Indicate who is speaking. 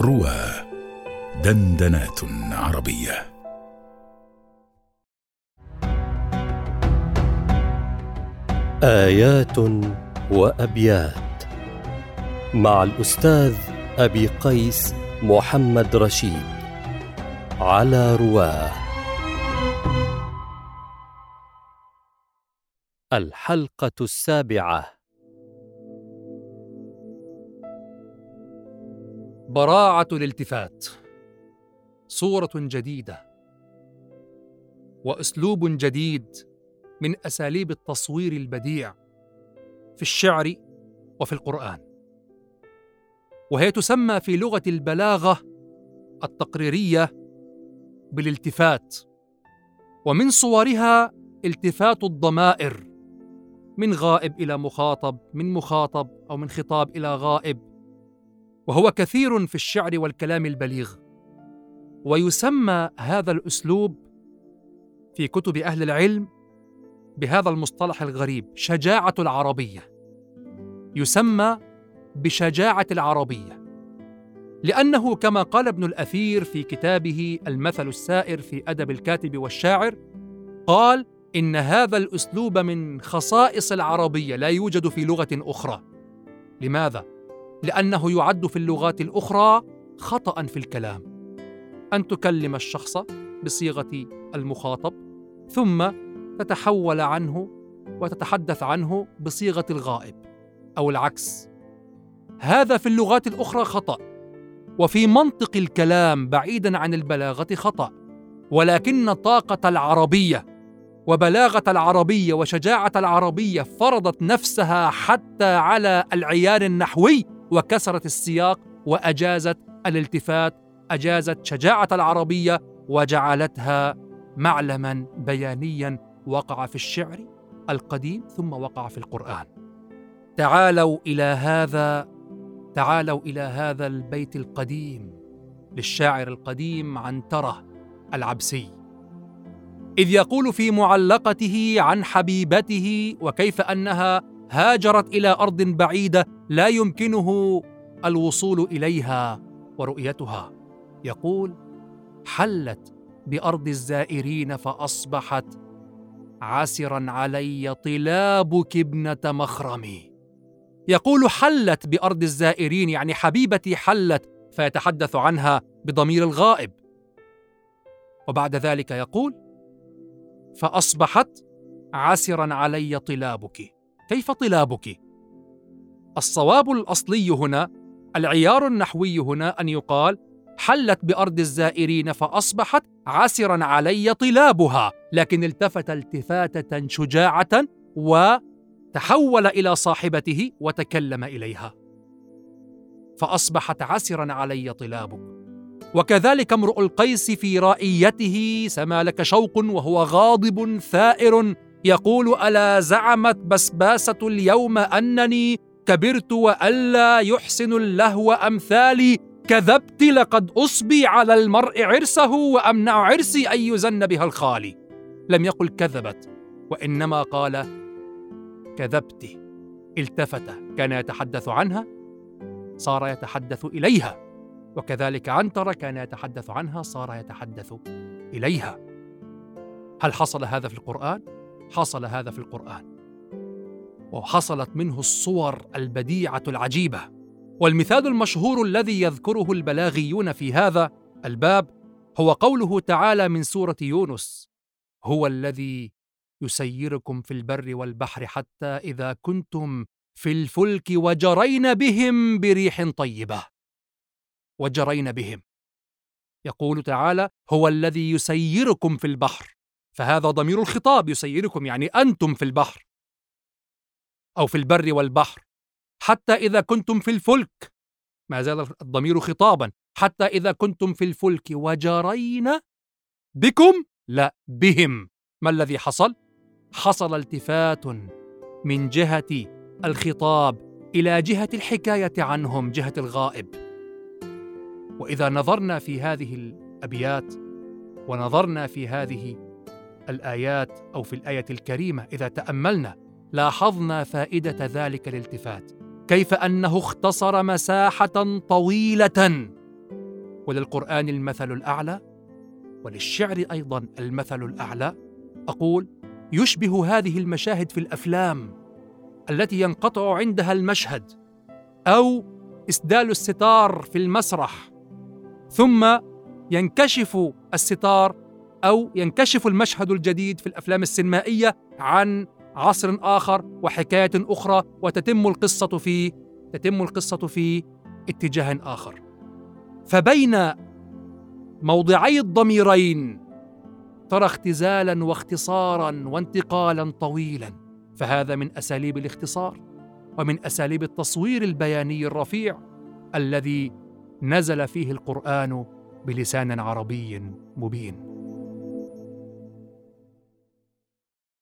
Speaker 1: روى دندنات عربية.
Speaker 2: آيات وأبيات مع الأستاذ أبي قيس محمد رشيد على رواه. الحلقة السابعة.
Speaker 3: براعة الالتفات. صورة جديدة. وأسلوب جديد من أساليب التصوير البديع في الشعر وفي القرآن. وهي تسمى في لغة البلاغة التقريرية بالالتفات. ومن صورها التفات الضمائر من غائب إلى مخاطب من مخاطب أو من خطاب إلى غائب. وهو كثير في الشعر والكلام البليغ. ويسمى هذا الأسلوب في كتب أهل العلم بهذا المصطلح الغريب شجاعة العربية. يسمى بشجاعة العربية. لأنه كما قال ابن الأثير في كتابه المثل السائر في أدب الكاتب والشاعر قال إن هذا الأسلوب من خصائص العربية لا يوجد في لغة أخرى. لماذا؟ لأنه يعد في اللغات الأخرى خطأ في الكلام. أن تكلم الشخص بصيغة المخاطب ثم تتحول عنه وتتحدث عنه بصيغة الغائب أو العكس. هذا في اللغات الأخرى خطأ وفي منطق الكلام بعيدا عن البلاغة خطأ ولكن طاقة العربية وبلاغة العربية وشجاعة العربية فرضت نفسها حتى على العيار النحوي وكسرت السياق وأجازت الالتفات أجازت شجاعة العربية وجعلتها معلما بيانيا وقع في الشعر القديم ثم وقع في القرآن. تعالوا إلى هذا تعالوا إلى هذا البيت القديم للشاعر القديم عنترة العبسي. إذ يقول في معلقته عن حبيبته وكيف أنها هاجرت إلى أرض بعيدة لا يمكنه الوصول إليها ورؤيتها. يقول حلت بأرض الزائرين فأصبحت عسرا علي طلابك ابنة مخرمي. يقول حلت بأرض الزائرين يعني حبيبتي حلت فيتحدث عنها بضمير الغائب. وبعد ذلك يقول فأصبحت عسرا علي طلابك. كيف طلابك؟ الصواب الأصلي هنا العيار النحوي هنا أن يقال حلت بأرض الزائرين فأصبحت عسرا علي طلابها لكن التفت التفاتة شجاعة وتحول إلى صاحبته وتكلم إليها. فأصبحت عسرا علي طلابك. وكذلك امرؤ القيس في رائيته سما لك شوق وهو غاضب ثائر يقول ألا زعمت بسباسة اليوم أنني كبرت وألا يحسن اللهو أمثالي؟ كذبت لقد أصبي على المرء عرسه وأمنع عرسي أن يزن بها الخالي. لم يقل كذبت وإنما قال كذبت التفت كان يتحدث عنها صار يتحدث إليها وكذلك عنتر كان يتحدث عنها صار يتحدث إليها. هل حصل هذا في القرآن؟ حصل هذا في القرآن. وحصلت منه الصور البديعة العجيبة. والمثال المشهور الذي يذكره البلاغيون في هذا الباب هو قوله تعالى من سورة يونس هو الذي يسيركم في البر والبحر حتى إذا كنتم في الفلك وجرين بهم بريح طيبة. وجرين بهم. يقول تعالى هو الذي يسيركم في البحر فهذا ضمير الخطاب يسيركم يعني أنتم في البحر. أو في البر والبحر. حتى إذا كنتم في الفلك. ما زال الضمير خطابا. حتى إذا كنتم في الفلك وجرين بكم؟ لا بهم. ما الذي حصل؟ حصل التفات من جهة الخطاب إلى جهة الحكاية عنهم جهة الغائب. وإذا نظرنا في هذه الأبيات ونظرنا في هذه الآيات أو في الآية الكريمة إذا تأملنا لاحظنا فائدة ذلك الالتفات كيف أنه اختصر مساحة طويلة. وللقرآن المثل الأعلى وللشعر أيضا المثل الأعلى أقول يشبه هذه المشاهد في الأفلام التي ينقطع عندها المشهد أو إسدال الستار في المسرح ثم ينكشف الستار أو ينكشف المشهد الجديد في الأفلام السينمائية عن عصر آخر وحكاية أخرى وتتم القصة في تتم القصة في اتجاه آخر. فبين موضعي الضميرين ترى اختزالا واختصارا وانتقالا طويلا فهذا من أساليب الاختصار ومن أساليب التصوير البياني الرفيع الذي نزل فيه القرآن بلسان عربي مبين.